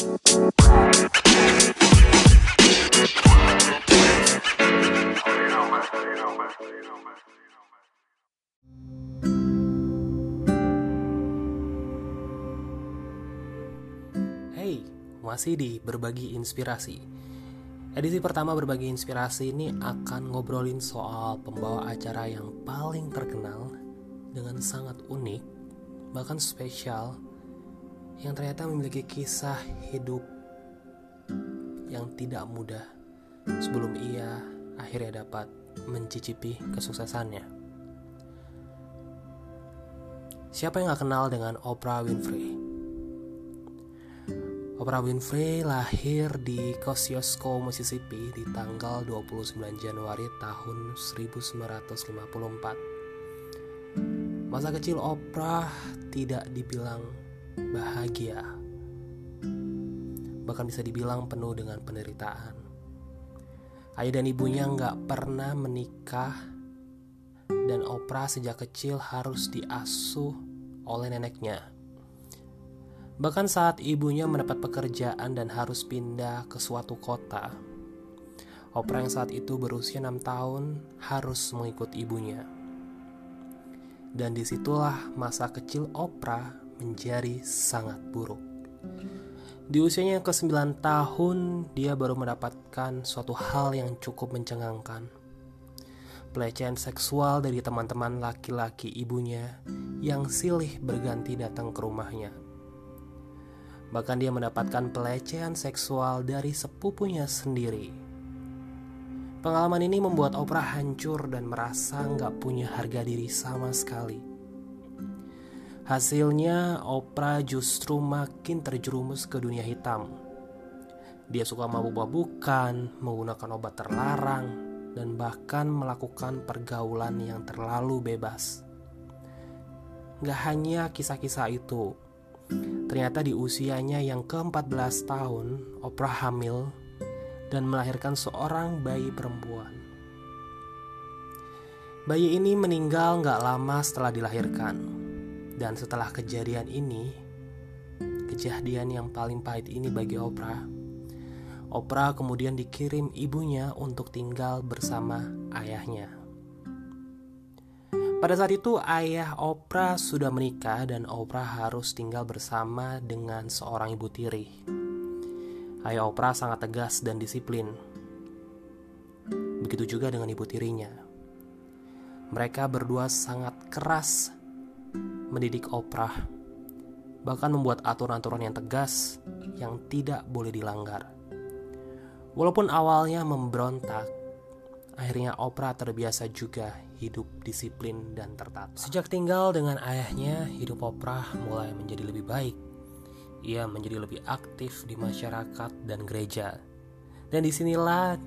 Hey, masih di Berbagi Inspirasi. Edisi pertama Berbagi Inspirasi ini akan ngobrolin soal pembawa acara yang paling terkenal dengan sangat unik, bahkan spesial, yang ternyata memiliki kisah hidup yang tidak mudah sebelum ia akhirnya dapat mencicipi kesuksesannya. Siapa yang gak kenal dengan Oprah Winfrey? Oprah Winfrey lahir di Kosciuszko, Mississippi di tanggal 29 Januari tahun 1954. Masa kecil Oprah tidak dibilang bahagia. Bahkan bisa dibilang penuh dengan penderitaan. Ayah dan ibunya nggak pernah menikah dan Oprah sejak kecil harus diasuh oleh neneknya. Bahkan saat ibunya mendapat pekerjaan dan harus pindah ke suatu kota, Oprah yang saat itu berusia 6 tahun harus mengikut ibunya. Dan di situlah masa kecil Oprah menjadi sangat buruk. Di usianya yang ke-9 tahun, dia baru mendapatkan suatu hal yang cukup mencengangkan. Pelecehan seksual dari teman-teman laki-laki ibunya yang silih berganti datang ke rumahnya. Bahkan dia mendapatkan pelecehan seksual dari sepupunya sendiri. Pengalaman ini membuat Oprah hancur dan merasa nggak punya harga diri sama sekali. Hasilnya, Oprah justru makin terjerumus ke dunia hitam. Dia suka mabuk-mabukan, menggunakan obat terlarang, dan bahkan melakukan pergaulan yang terlalu bebas. Gak hanya kisah-kisah itu, ternyata di usianya yang ke-14 tahun, Oprah hamil dan melahirkan seorang bayi perempuan. Bayi ini meninggal gak lama setelah dilahirkan. Dan setelah kejadian ini, kejadian yang paling pahit ini bagi Oprah, Oprah kemudian dikirim ibunya untuk tinggal bersama ayahnya. Pada saat itu ayah Oprah sudah menikah dan Oprah harus tinggal bersama dengan seorang ibu tiri. Ayah Oprah sangat tegas dan disiplin. Begitu juga dengan ibu tirinya. Mereka berdua sangat keras mendidik Oprah, bahkan membuat aturan-aturan yang tegas yang tidak boleh dilanggar. Walaupun awalnya memberontak, akhirnya Oprah terbiasa juga hidup disiplin dan tertata. Sejak tinggal dengan ayahnya, hidup Oprah mulai menjadi lebih baik. Ia menjadi lebih aktif di masyarakat dan gereja. Dan di sinilah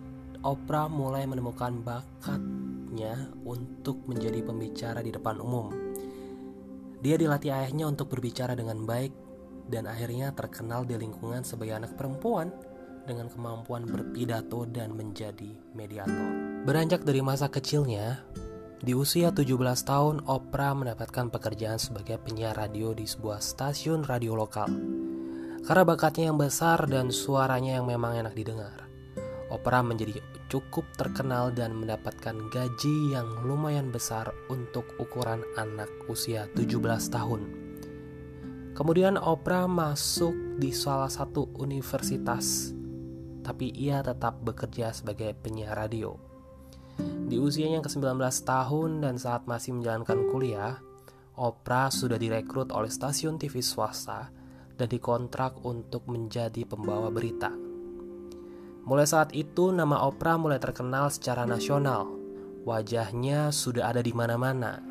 Oprah mulai menemukan bakatnya untuk menjadi pembicara di depan umum dia dilatih ayahnya untuk berbicara dengan baik dan akhirnya terkenal di lingkungan sebagai anak perempuan dengan kemampuan berpidato dan menjadi mediator. Beranjak dari masa kecilnya, di usia 17 tahun Oprah mendapatkan pekerjaan sebagai penyiar radio di sebuah stasiun radio lokal. Karena bakatnya yang besar dan suaranya yang memang enak didengar. Oprah menjadi cukup terkenal dan mendapatkan gaji yang lumayan besar untuk ukuran anak usia 17 tahun. Kemudian Oprah masuk di salah satu universitas, tapi ia tetap bekerja sebagai penyiar radio. Di usianya yang ke-19 tahun dan saat masih menjalankan kuliah, Oprah sudah direkrut oleh stasiun TV swasta dan dikontrak untuk menjadi pembawa berita. Mulai saat itu nama Oprah mulai terkenal secara nasional. Wajahnya sudah ada di mana-mana.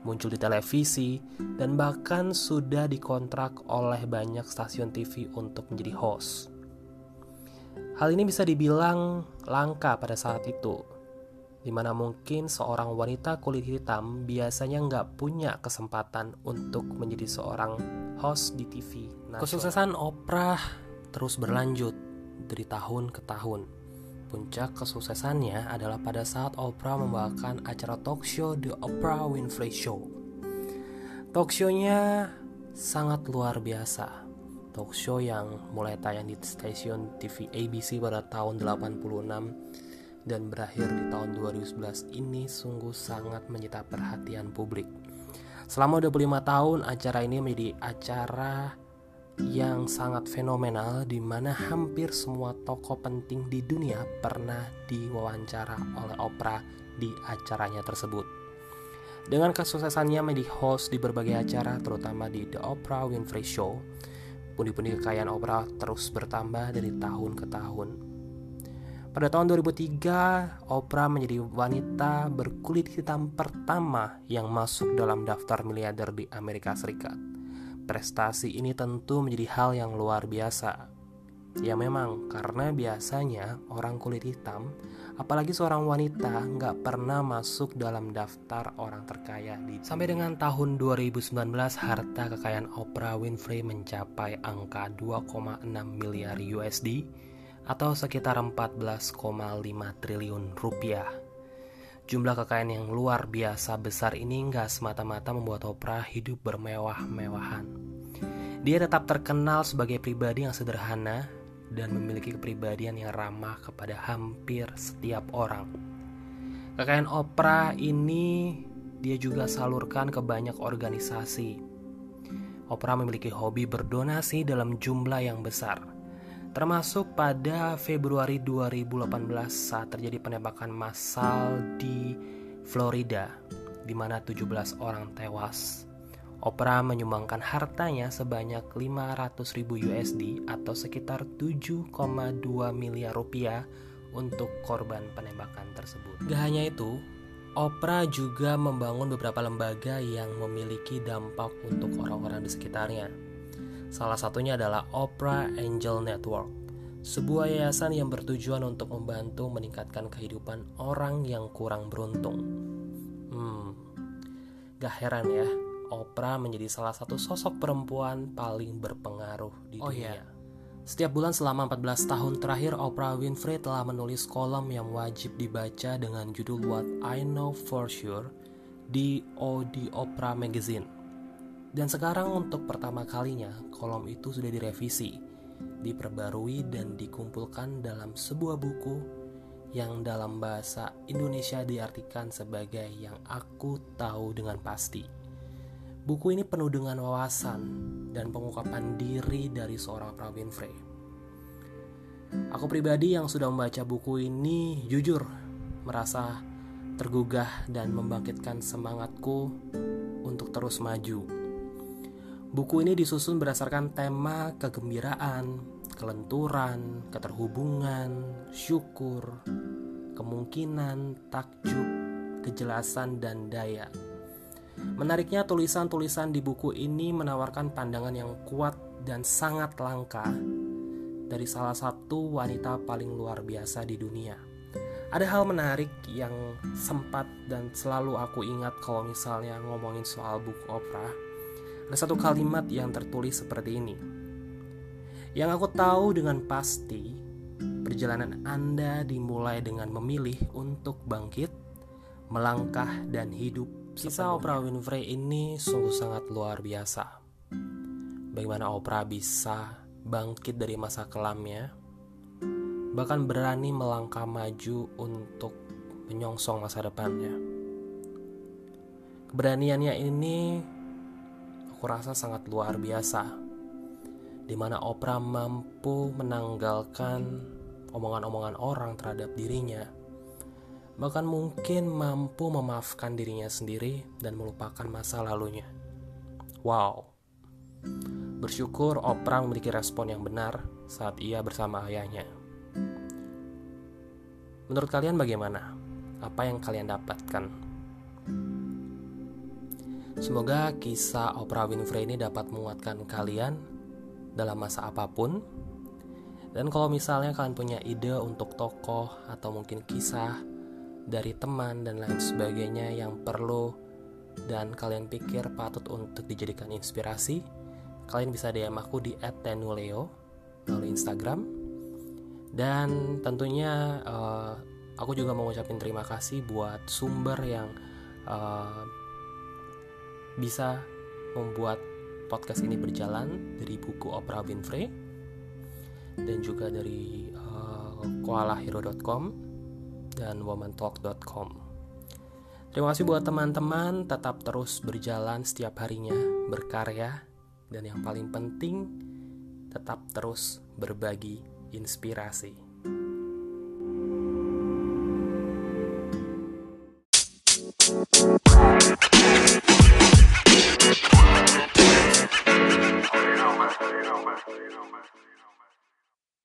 Muncul di televisi dan bahkan sudah dikontrak oleh banyak stasiun TV untuk menjadi host. Hal ini bisa dibilang langka pada saat itu, di mana mungkin seorang wanita kulit hitam biasanya nggak punya kesempatan untuk menjadi seorang host di TV. Nasional. Kesuksesan Oprah terus berlanjut dari tahun ke tahun. Puncak kesuksesannya adalah pada saat Oprah membawakan acara talk show The Oprah Winfrey Show. Talk show-nya sangat luar biasa. talk show yang mulai tayang di stasiun TV ABC pada tahun 86 dan berakhir di tahun 2011 ini sungguh sangat menyita perhatian publik. Selama 25 tahun acara ini menjadi acara yang sangat fenomenal di mana hampir semua tokoh penting di dunia pernah diwawancara oleh Oprah di acaranya tersebut. Dengan kesuksesannya menjadi host di berbagai acara terutama di The Oprah Winfrey Show, pundi-pundi kekayaan Oprah terus bertambah dari tahun ke tahun. Pada tahun 2003, Oprah menjadi wanita berkulit hitam pertama yang masuk dalam daftar miliarder di Amerika Serikat. Prestasi ini tentu menjadi hal yang luar biasa. Ya memang, karena biasanya orang kulit hitam, apalagi seorang wanita, nggak pernah masuk dalam daftar orang terkaya di Sampai dengan tahun 2019, harta kekayaan Oprah Winfrey mencapai angka 2,6 miliar USD atau sekitar 14,5 triliun rupiah. Jumlah kekayaan yang luar biasa besar ini nggak semata-mata membuat Oprah hidup bermewah-mewahan. Dia tetap terkenal sebagai pribadi yang sederhana dan memiliki kepribadian yang ramah kepada hampir setiap orang. Kekayaan Oprah ini dia juga salurkan ke banyak organisasi. Oprah memiliki hobi berdonasi dalam jumlah yang besar termasuk pada Februari 2018 saat terjadi penembakan massal di Florida di mana 17 orang tewas. Oprah menyumbangkan hartanya sebanyak 500 ribu USD atau sekitar 7,2 miliar rupiah untuk korban penembakan tersebut. Gak hanya itu, Oprah juga membangun beberapa lembaga yang memiliki dampak untuk orang-orang di sekitarnya Salah satunya adalah Opera Angel Network, sebuah yayasan yang bertujuan untuk membantu meningkatkan kehidupan orang yang kurang beruntung. Hmm, gak heran ya, Oprah menjadi salah satu sosok perempuan paling berpengaruh di oh, dunia. Iya. Setiap bulan selama 14 tahun terakhir, Oprah Winfrey telah menulis kolom yang wajib dibaca dengan judul What I Know For Sure di OD Oprah Magazine. Dan sekarang untuk pertama kalinya kolom itu sudah direvisi, diperbarui dan dikumpulkan dalam sebuah buku yang dalam bahasa Indonesia diartikan sebagai yang aku tahu dengan pasti. Buku ini penuh dengan wawasan dan pengungkapan diri dari seorang Oprah Winfrey. Aku pribadi yang sudah membaca buku ini jujur merasa tergugah dan membangkitkan semangatku untuk terus maju Buku ini disusun berdasarkan tema kegembiraan, kelenturan, keterhubungan, syukur, kemungkinan, takjub, kejelasan, dan daya. Menariknya, tulisan-tulisan di buku ini menawarkan pandangan yang kuat dan sangat langka dari salah satu wanita paling luar biasa di dunia. Ada hal menarik yang sempat dan selalu aku ingat kalau misalnya ngomongin soal buku Oprah ada satu kalimat yang tertulis seperti ini. Yang aku tahu dengan pasti, perjalanan Anda dimulai dengan memilih untuk bangkit, melangkah, dan hidup. Kisah Oprah Winfrey ini sungguh sangat luar biasa. Bagaimana Oprah bisa bangkit dari masa kelamnya, bahkan berani melangkah maju untuk menyongsong masa depannya. Keberaniannya ini aku rasa sangat luar biasa di mana Oprah mampu menanggalkan omongan-omongan orang terhadap dirinya. Bahkan mungkin mampu memaafkan dirinya sendiri dan melupakan masa lalunya. Wow. Bersyukur Oprah memiliki respon yang benar saat ia bersama ayahnya. Menurut kalian bagaimana? Apa yang kalian dapatkan Semoga kisah Oprah Winfrey ini dapat menguatkan kalian dalam masa apa pun. Dan kalau misalnya kalian punya ide untuk tokoh atau mungkin kisah dari teman dan lain sebagainya yang perlu dan kalian pikir patut untuk dijadikan inspirasi, kalian bisa DM aku di @tenuleo melalui Instagram. Dan tentunya uh, aku juga mau ngucapin terima kasih buat sumber yang uh, bisa membuat podcast ini berjalan dari buku Oprah Winfrey dan juga dari uh, koalahero.com dan womantalk.com. Terima kasih buat teman-teman, tetap terus berjalan setiap harinya, berkarya, dan yang paling penting, tetap terus berbagi inspirasi.